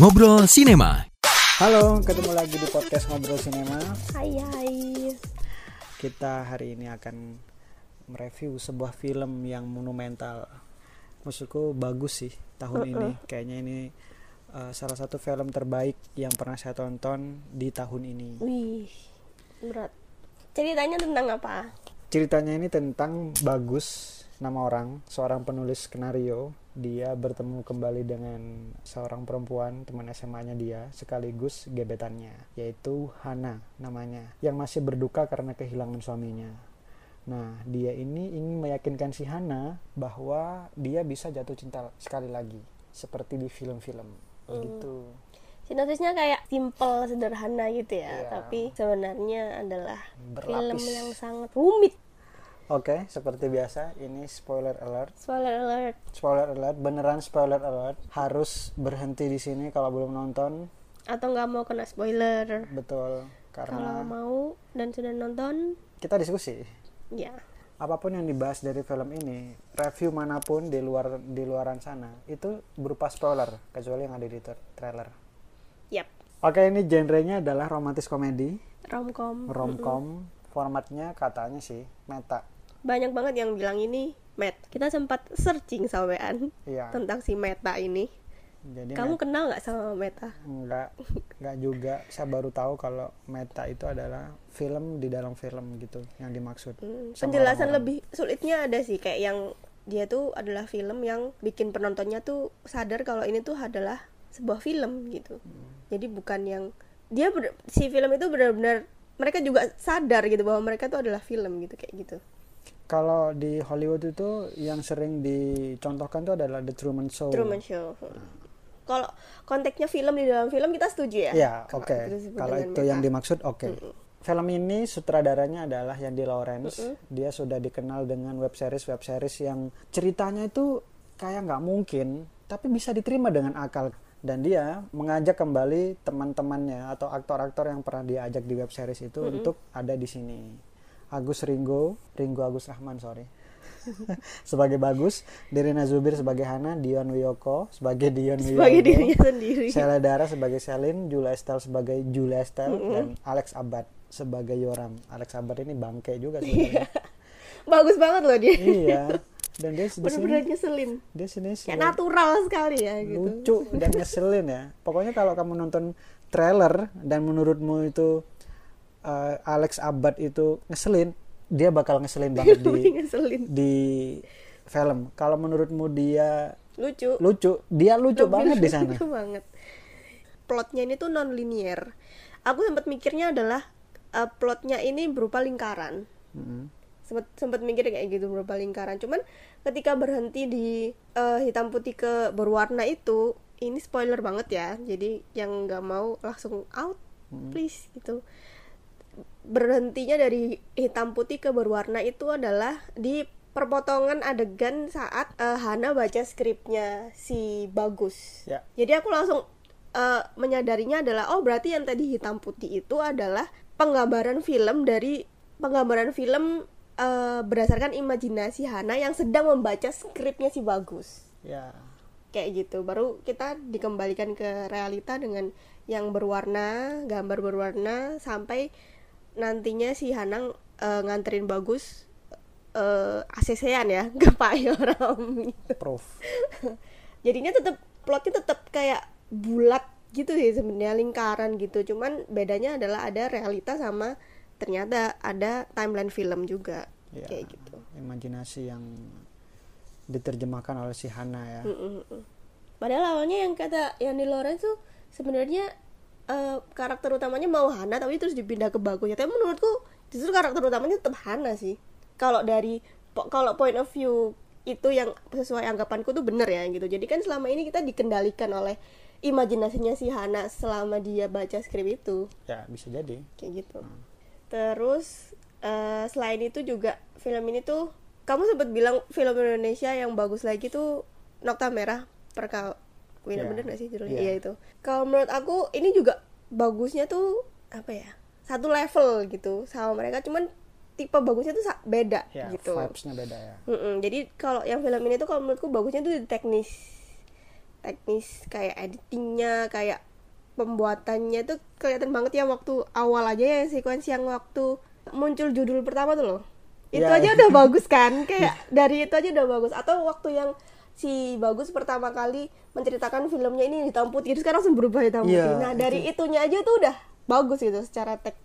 Ngobrol Sinema. Halo, ketemu lagi di podcast Ngobrol Sinema. Hai hai. Kita hari ini akan mereview sebuah film yang monumental. Maksudku bagus sih tahun ini. Kayaknya ini uh, salah satu film terbaik yang pernah saya tonton di tahun ini. Wih, berat. Ceritanya tentang apa? Ceritanya ini tentang Bagus, nama orang, seorang penulis skenario. Dia bertemu kembali dengan seorang perempuan teman SMA-nya dia sekaligus gebetannya, yaitu Hana namanya, yang masih berduka karena kehilangan suaminya. Nah, dia ini ingin meyakinkan si Hana bahwa dia bisa jatuh cinta sekali lagi, seperti di film-film. Gitu. Sinopsisnya kayak simple, sederhana gitu ya, Iya. tapi sebenarnya adalah film Berlapis. yang sangat rumit. Oke, seperti biasa, ini spoiler alert. Spoiler alert. Spoiler alert, beneran spoiler alert. Harus berhenti di sini kalau belum nonton. Atau nggak mau kena spoiler. Betul, Kalau karena mau dan sudah nonton, kita diskusi. ya Apa pun yang dibahas dari film ini, review mana pun di luar di luaran sana, itu berupa spoiler, kecuali yang ada di tra- trailer. yap. Oke, ini genrenya adalah romantis komedi, Romcom. romcom. Formatnya katanya sih meta. Banyak banget yang bilang ini Met. Kita sempat searching sampean Iya. tentang si Meta ini. Jadi Kamu kenal nggak sama Meta? Enggak, enggak juga. Saya baru tahu kalau meta itu adalah film di dalam film gitu yang dimaksud. Hmm, penjelasan orang-orang. lebih sulitnya ada sih kayak yang dia tuh adalah film yang bikin penontonnya tuh sadar kalau ini tuh adalah sebuah film gitu. Jadi bukan yang dia si film itu benar-benar mereka juga sadar gitu bahwa mereka tuh adalah film gitu kayak gitu. Kalau di Hollywood itu yang sering dicontohkan itu adalah The Truman Show. Truman Show. Kalau konteksnya film di dalam film kita setuju ya? Ya, oke. disebut Kalau itu yang dimaksud, oke. Film ini sutradaranya adalah Yandy Lawrence. Dia sudah dikenal dengan web series web series yang ceritanya itu kayak nggak mungkin, tapi bisa diterima dengan akal. Dan dia mengajak kembali teman-temannya atau aktor-aktor yang pernah diajak di web series itu untuk ada di sini. Agus Ringo, Ringo Agus Rahman, sorry. sebagai Bagus, Dirina Zubir sebagai Hana, Dion Wiyoko sebagai Dion Wiyoko. sebagai dirinya sendiri. Sheila Dara sebagai Selin, Julia Estelle sebagai Julia Estelle, dan Alex Abad sebagai Yoram. Alex Abad ini bangke juga sebenarnya. Bagus banget loh dia. iya. Dan dia Bener-bener ngeselin. dia sini Kayak natural sekali ya gitu. lucu dan ngeselin ya. Pokoknya kalau kamu nonton trailer dan menurutmu itu eh, Alex Abad itu ngeselin, dia bakal ngeselin banget di ngeselin. di film. Kalau menurutmu dia Lucu. lucu, dia lucu Lebih banget di sana. lucu banget. Plotnya ini tuh non linear. Aku sempat mikirnya adalah eh, plotnya ini berupa lingkaran. Mm-mm. Sempat sempat mikir kayak gitu berupa lingkaran. Cuman ketika berhenti di eh, hitam putih ke berwarna itu, ini spoiler banget ya. Jadi yang nggak mau langsung out, please gitu. Berhentinya dari hitam putih ke berwarna itu adalah di perpotongan adegan saat eh, Hana baca skripnya si Bagus. Ya. Jadi aku langsung eh, menyadarinya adalah oh berarti yang tadi hitam putih itu adalah penggambaran film dari penggambaran film eh, berdasarkan imajinasi Hana yang sedang membaca skripnya si Bagus. Ya. Kayak gitu. Baru kita dikembalikan ke realita dengan yang berwarna, gambar berwarna sampai nantinya si Hana eh, nganterin Bagus eh ACC-an ya ke Pak Yoram gitu Proof. jadinya tetap plotnya tetap kayak bulat gitu sih sebenarnya lingkaran gitu cuman bedanya adalah ada realita sama ternyata ada timeline film juga Ya, kayak gitu imajinasi yang diterjemahkan oleh si Hana ya. Mm-mm. padahal awalnya yang kata Yani Lawrence tuh sebenarnya eh, karakter utamanya mau Hana tapi terus dipindah ke Bagus ya tapi menurutku justru karakter utamanya tetap Hana sih. Kalau dari po- kalau point of view itu yang sesuai anggapanku tuh bener ya gitu. Jadi kan selama ini kita dikendalikan oleh imajinasinya si Hana selama dia baca skrip itu. Ya, bisa jadi. kayak gitu. Terus eh, selain itu juga film ini tuh kamu sempat bilang film Indonesia yang bagus lagi tuh Nokta Merah perkawinan Iya. bener gak sih judulnya Iya. Iya itu kalau menurut aku ini juga bagusnya tuh apa ya satu level gitu sama mereka cuman tipe bagusnya tuh beda Ya, gitu vibes-nya beda ya. Mm-mm, jadi kalau yang film ini tuh kalau menurutku bagusnya tuh di teknis teknis kayak editingnya kayak pembuatannya tuh kelihatan banget ya waktu awal aja ya sekuensi yang waktu muncul judul pertama tuh loh itu Ya. aja udah bagus kan kayak dari itu aja udah bagus atau waktu yang si bagus pertama kali menceritakan filmnya ini hitam putih terus sekarang langsung berubah hitam putih Iya, nah dari itunya aja tuh udah bagus gitu secara tek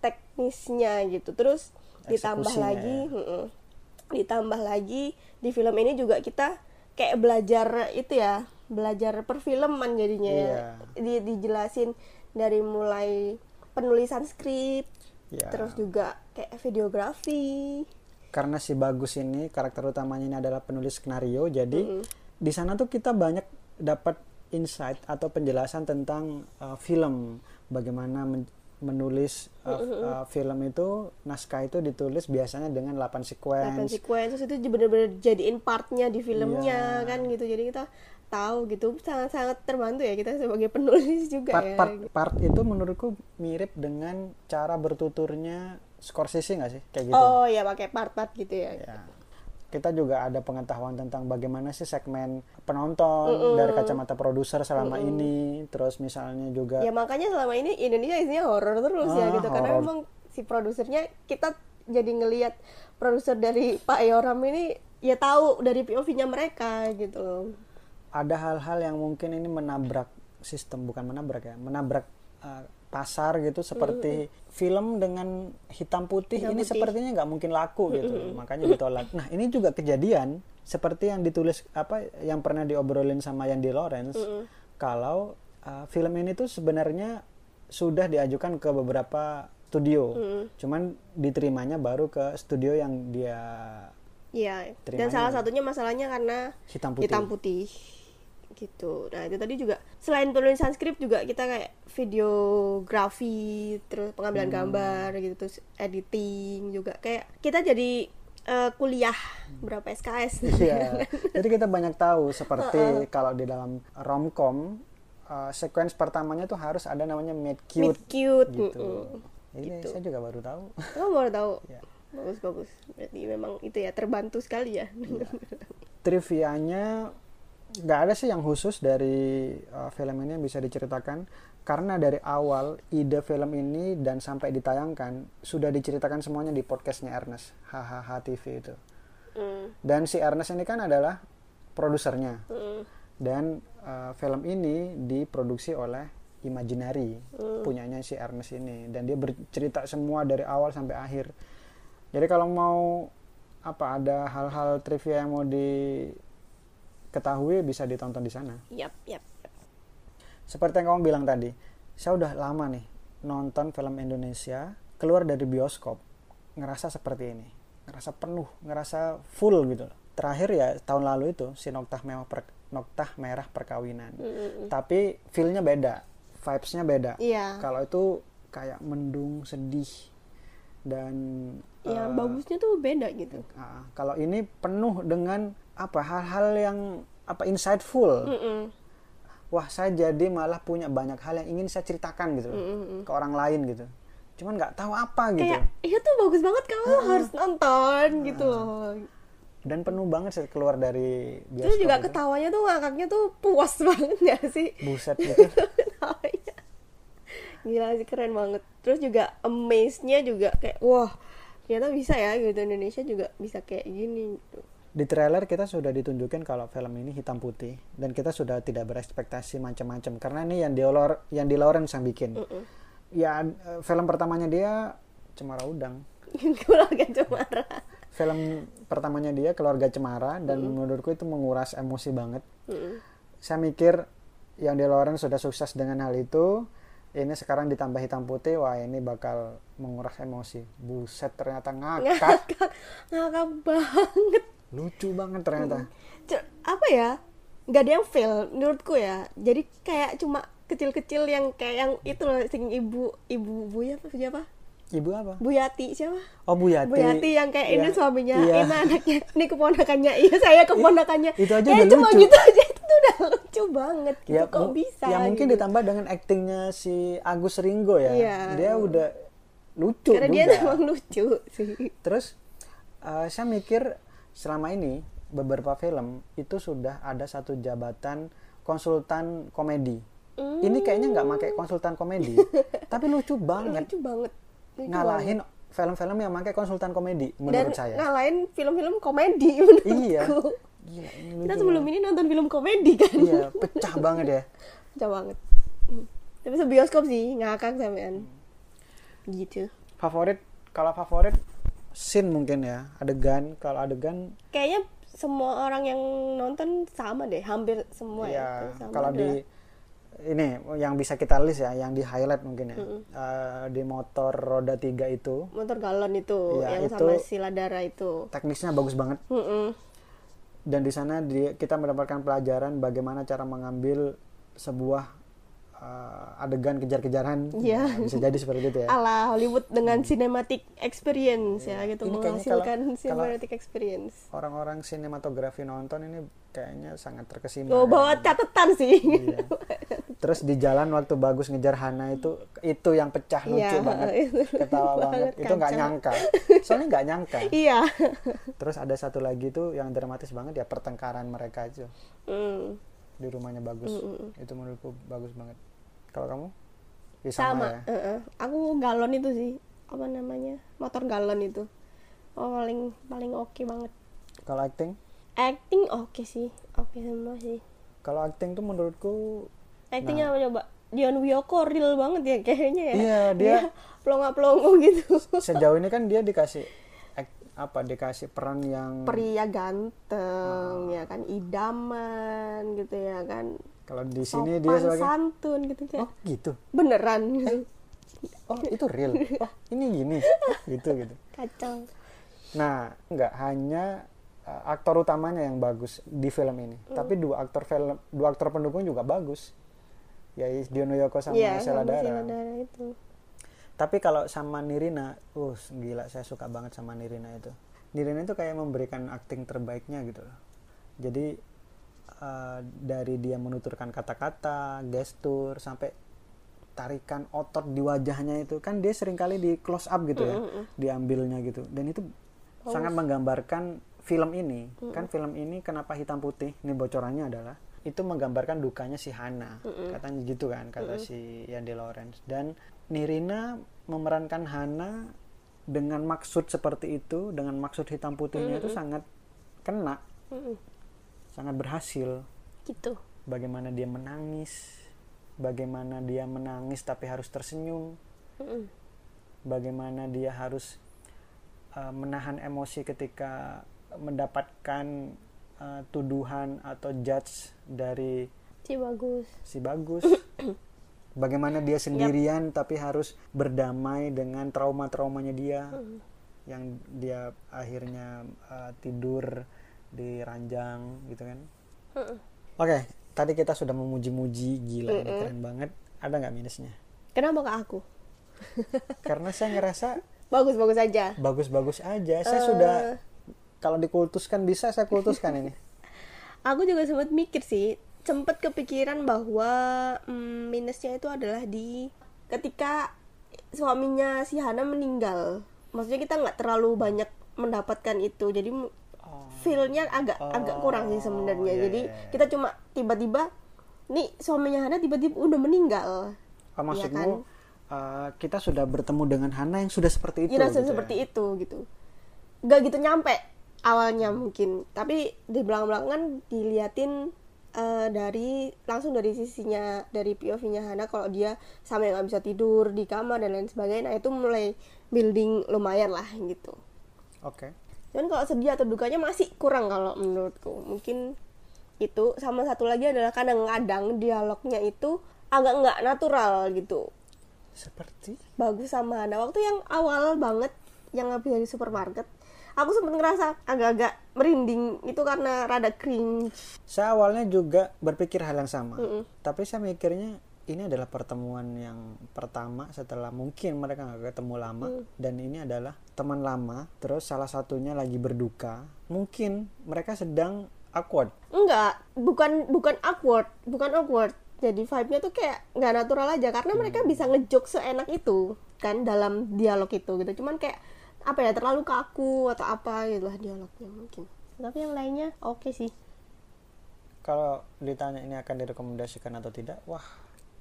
teknisnya gitu terus ditambah lagi ya. mm-mm. ditambah lagi di film ini juga kita kayak belajar itu ya belajar perfilman jadinya ya Iya. Di- dijelasin dari mulai penulisan skrip Ya. terus juga kayak videografi karena si bagus ini karakter utamanya ini adalah penulis skenario jadi di sana tuh kita banyak dapat insight atau penjelasan tentang uh, film. Bagaimana men- menulis uh, uh, film itu naskah itu ditulis biasanya dengan 8 Delapan sequence. Sequence terus itu bener-bener jadiin partnya di filmnya Iya. kan gitu. Jadi kita tahu gitu sangat-sangat terbantu ya kita sebagai penulis juga part, ya part part itu menurutku mirip dengan cara bertuturnya Scorsese nggak sih? Kayak gitu. Oh ya pakai part-part gitu ya. Ya. Kita juga ada pengetahuan tentang bagaimana sih segmen penonton dari kacamata produser selama ini, terus misalnya juga ya makanya selama ini Indonesia isinya horor terus ya Ah, gitu. Karena horor. memang si produsernya kita jadi ngelihat produser dari Pak Yoram ini ya tahu dari POV-nya mereka gitu loh. Ada hal-hal yang mungkin ini menabrak sistem, bukan menabrak ya, menabrak uh, pasar gitu seperti film dengan hitam putih Hitam ini putih. sepertinya nggak mungkin laku gitu, makanya ditolak. Nah ini juga kejadian seperti yang ditulis apa yang pernah diobrolin sama Yandi Lawrence, kalau uh, film ini tuh sebenarnya sudah diajukan ke beberapa studio, cuman diterimanya baru ke studio yang dia Iya, dan salah ya. satunya masalahnya karena hitam putih. hitam putih gitu. Nah itu tadi juga selain penulisan skrip juga kita kayak videografi, terus pengambilan Hmm. gambar gitu, terus editing juga kayak kita jadi eh, kuliah berapa SKS. Iya. Jadi kita banyak tahu seperti kalau di dalam romcom uh, sequence pertamanya tuh harus ada namanya meet Meet cute cute. gitu. mm-mm. Ini saya juga baru tahu. Oh baru tahu. Ya. Bagus bagus. Berarti memang itu ya terbantu sekali ya. Iya. Trivianya nggak ada sih yang khusus dari uh, film ini yang bisa diceritakan karena dari awal ide film ini dan sampai ditayangkan sudah diceritakan semuanya di podcastnya Ernest HHH TV itu. Mm, Dan si Ernest ini kan adalah produsernya. mm. dan uh, film ini diproduksi oleh Imaginary punyanya si Ernest ini dan dia bercerita semua dari awal sampai akhir jadi kalau mau apa ada hal-hal trivia yang mau diketahui bisa ditonton di sana Yap yap. seperti yang kamu bilang tadi saya udah lama nih nonton film Indonesia keluar dari bioskop ngerasa seperti ini ngerasa penuh ngerasa full gitu loh. terakhir ya tahun lalu itu si Noktah Merah per, Noktah Merah Perkawinan tapi feelnya beda vibesnya beda Iya. kalau itu kayak mendung sedih dan Yang eh, bagusnya tuh beda gitu. ah, kalau ini penuh dengan apa hal-hal yang apa insightful Mm-mm. wah saya jadi malah punya banyak hal yang ingin saya ceritakan gitu loh, ke orang lain gitu cuman nggak tahu apa gitu Kayak iya tuh bagus banget kamu harus nonton gitu loh. dan penuh banget saya keluar dari Terus bioskop juga itu. ketawanya tuh ngakaknya tuh puas banget ya sih. buset gitu. Gila sih keren banget. Terus juga amaze-nya juga kayak wah ternyata bisa ya gitu Indonesia juga bisa kayak gini gitu. di trailer kita sudah ditunjukin kalau film ini hitam putih dan kita sudah tidak berekspektasi macam-macam karena ini yang di Lor- yang di Lawrence yang bikin ya eh, film pertamanya dia Cemara Udang Keluarga Cemara. film pertamanya dia keluarga Cemara dan menurutku itu menguras emosi banget Mm-mm. saya mikir yang di Lawrence sudah sukses dengan hal itu ini sekarang ditambah hitam putih wah ini bakal menguras emosi. Buset ternyata ngakak. Ngakak, ngakak banget. lucu banget ternyata. C- apa ya? Nggak ada yang fail menurutku ya. Jadi kayak cuma kecil-kecil yang kayak yang itu loh sing ibu ibu buya apa siapa? Ibu apa? Bu Yati siapa? Oh Bu Yati Bu Yati yang kayak ini Iya. suaminya. Iya. ini anaknya. Ini keponakannya. Iya saya keponakannya. Itu aja ya, udah cuma lucu. gitu aja itu udah lucu banget gitu ya kok bisa ya mungkin gitu. ditambah dengan aktingnya si Agus Ringo ya Iya. dia udah lucu karena dia juga emang lucu sih terus eh, saya mikir selama ini beberapa film itu sudah ada satu jabatan konsultan komedi. Hmm. Ini kayaknya nggak pakai konsultan komedi, tapi lucu banget lucu banget Lucu ngalahin film-film yang pakai konsultan komedi banget. dan menurut saya. ngalahin film-film komedi menurutku. Iya. Gila, ini kita lucu sebelum banget. ini nonton film komedi kan Iya, pecah banget ya. pecah banget Hmm. tapi sebioskop sih ngakak sampean gitu Favorit kalau favorit scene mungkin ya, adegan. Kalau adegan kayaknya semua orang yang nonton sama deh hampir semua ya Sama kalau adalah- di ini yang bisa kita list ya, yang di highlight mungkin ya. Eh, di motor roda tiga itu motor galon itu Iya, yang itu- sama siladara itu teknisnya bagus banget Mm-mm. Dan di sana di- kita mendapatkan pelajaran bagaimana cara mengambil sebuah eh, adegan kejar-kejaran Iya. Ya, bisa jadi seperti itu ya ala Hollywood dengan cinematic experience ya gitu Ini menghasilkan kalau- cinematic experience orang-orang sinematografi nonton ini kayaknya sangat terkesima oh ya. bawa catatan sih Iya. terus di jalan waktu bagus ngejar Hana itu itu yang pecah lucu Iya, banget. Itu ketawa banget, banget. Itu nggak nyangka. Soalnya nggak nyangka. Iya. Terus ada satu lagi tuh yang dramatis banget ya pertengkaran mereka itu. Hmm, di rumahnya bagus. Itu menurutku bagus banget. Kalau kamu? Ya, sama, sama ya? Heeh. aku galon itu sih. Apa namanya? Motor galon itu. Oh, paling paling oke banget. Kalau acting? Acting oke sih. Oke semua sih. Kalau acting tuh menurutku actingnya apa coba? Dion Wiyoko real banget ya kayaknya ya. Iya, dia- pelongo pelongo gitu. Sejauh ini kan dia dikasih apa dikasih peran yang pria ganteng ya kan? Idaman gitu ya kan? Kalau di sini Sopan dia sebagai santun gitu kayak oh gitu? Beneran. Gitu oh itu real? Oh ini gini. Gitu gitu. Kacau. Nah nggak hanya uh, aktor utamanya yang bagus di film ini. Hmm. tapi dua aktor film dua aktor pendukung juga bagus ya Diono Yoko sama Iya, Sheila sama Dara. Itu. Tapi kalau sama Nirina uh gila saya suka banget sama Nirina itu. Nirina itu kayak memberikan akting terbaiknya gitu loh. Jadi uh, dari dia menuturkan kata-kata gestur sampai tarikan otot di wajahnya itu kan dia sering kali di close up gitu ya diambilnya gitu. Dan itu sangat menggambarkan film ini. Kan film ini kenapa hitam putih? Ini bocorannya adalah itu menggambarkan dukanya si Hana. Katanya gitu kan kata si Yandi Lawrence dan Nirina memerankan Hana dengan maksud seperti itu dengan maksud hitam putihnya itu sangat kena. Mm-mm. sangat berhasil. Gitu. Bagaimana dia menangis bagaimana dia menangis tapi harus tersenyum. Mm-mm. bagaimana dia harus uh, menahan emosi ketika mendapatkan uh, tuduhan atau judge dari sih bagus. si bagus. Bagaimana dia sendirian tapi harus berdamai dengan trauma-traumanya dia yang dia akhirnya uh, tidur di ranjang gitu kan? Oke tadi kita sudah memuji-muji gila ini keren banget. Ada nggak minusnya? Kenapa ke aku? Karena saya ngerasa bagus bagus aja. bagus-bagus aja. Saya sudah kalau dikultuskan bisa saya kultuskan ini. Aku juga sempat mikir sih sempat kepikiran bahwa mm, minusnya itu adalah di ketika suaminya si Hana meninggal. Maksudnya kita nggak terlalu banyak mendapatkan itu jadi mu- feel-nya agak agak kurang sih sebenarnya. iya, jadi iya, iya. kita cuma tiba-tiba nih suaminya Hana tiba-tiba udah meninggal. Oh, maksudmu kan? uh, kita sudah bertemu dengan Hana yang sudah seperti itu Iya rasa gitu seperti ya? itu gitu. Nggak gitu nyampe awalnya mungkin. Tapi di belakang belakangan diliatin eh, dari langsung dari sisinya dari POV-nya Hana kalau dia sampai nggak bisa tidur di kamar dan lain sebagainya. Nah itu mulai building lumayan lah gitu. Oke. Cuman kalau sedih atau dukanya masih kurang kalau menurutku. Mungkin itu. Sama satu lagi adalah kadang-kadang dialognya itu agak nggak natural gitu. Seperti? Bagus sama Hana. Waktu yang awal banget yang habis dari supermarket aku sempat ngerasa agak-agak merinding itu karena rada cringe. Saya awalnya juga berpikir hal yang sama. Mm-mm. tapi saya mikirnya ini adalah pertemuan yang pertama setelah mungkin mereka nggak ketemu lama. Mm. dan ini adalah teman lama terus salah satunya lagi berduka. Mungkin mereka sedang awkward. Enggak bukan bukan awkward bukan awkward. Jadi vibe-nya tuh kayak nggak natural aja karena mereka bisa ngejok seenak itu kan dalam dialog itu gitu. Cuman kayak apa ya terlalu kaku atau apa gitu lah dialognya mungkin. Tapi yang lainnya oke sih. Kalau ditanya ini akan direkomendasikan atau tidak wah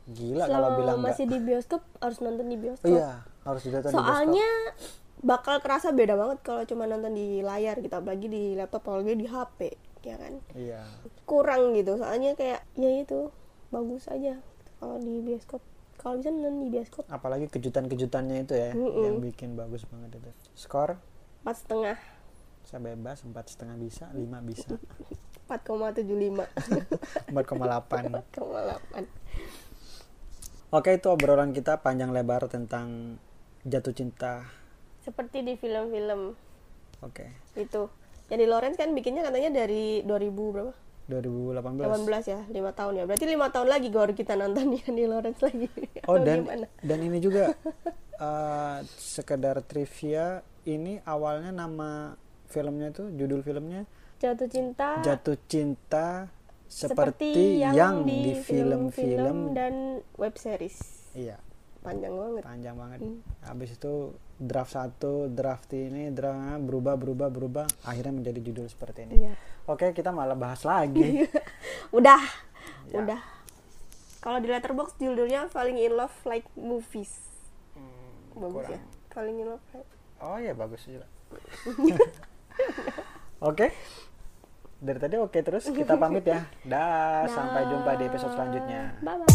gila selama kalau bilang enggak masih di bioskop harus nonton di bioskop. Iya harus ditonton di bioskop. Soalnya bakal kerasa beda banget kalau cuma nonton di layar gitu apalagi di laptop apalagi di HP ya kan? Iya. Kurang gitu soalnya kayak ya itu bagus aja kalau di bioskop kalau bisa nonton di bioskop. Apalagi kejutan-kejutannya itu ya Mm-mm. yang bikin bagus banget itu. Skor? Empat setengah. Saya bebas empat setengah bisa lima bisa. 4,75 4,8 4,8 oke itu obrolan kita panjang lebar tentang jatuh cinta. Seperti di film-film. Oke. Itu. Jadi Lawrence kan bikinnya katanya dari 2000 berapa 2018 18 ya lima tahun ya. Berarti lima tahun lagi baru kita nonton ya di Lawrence lagi. Oh dan gimana? dan ini juga eh, sekedar trivia ini awalnya nama filmnya tuh judul filmnya? Jatuh cinta. Jatuh Cinta seperti, yang, di film-film dan web series. Iya. Panjang banget. Panjang banget. Hmm. Habis itu draft satu, draft ini, draft berubah berubah berubah akhirnya menjadi judul seperti ini. Iya. Oke, kita malah bahas lagi. udah Ya. udah kalau di letterbox judulnya Falling in Love Like Movies bagus kurang. ya Falling in Love like Oh iya bagus juga. Oke. Dari tadi oke terus kita pamit ya. Dah, sampai jumpa di episode selanjutnya. bye bye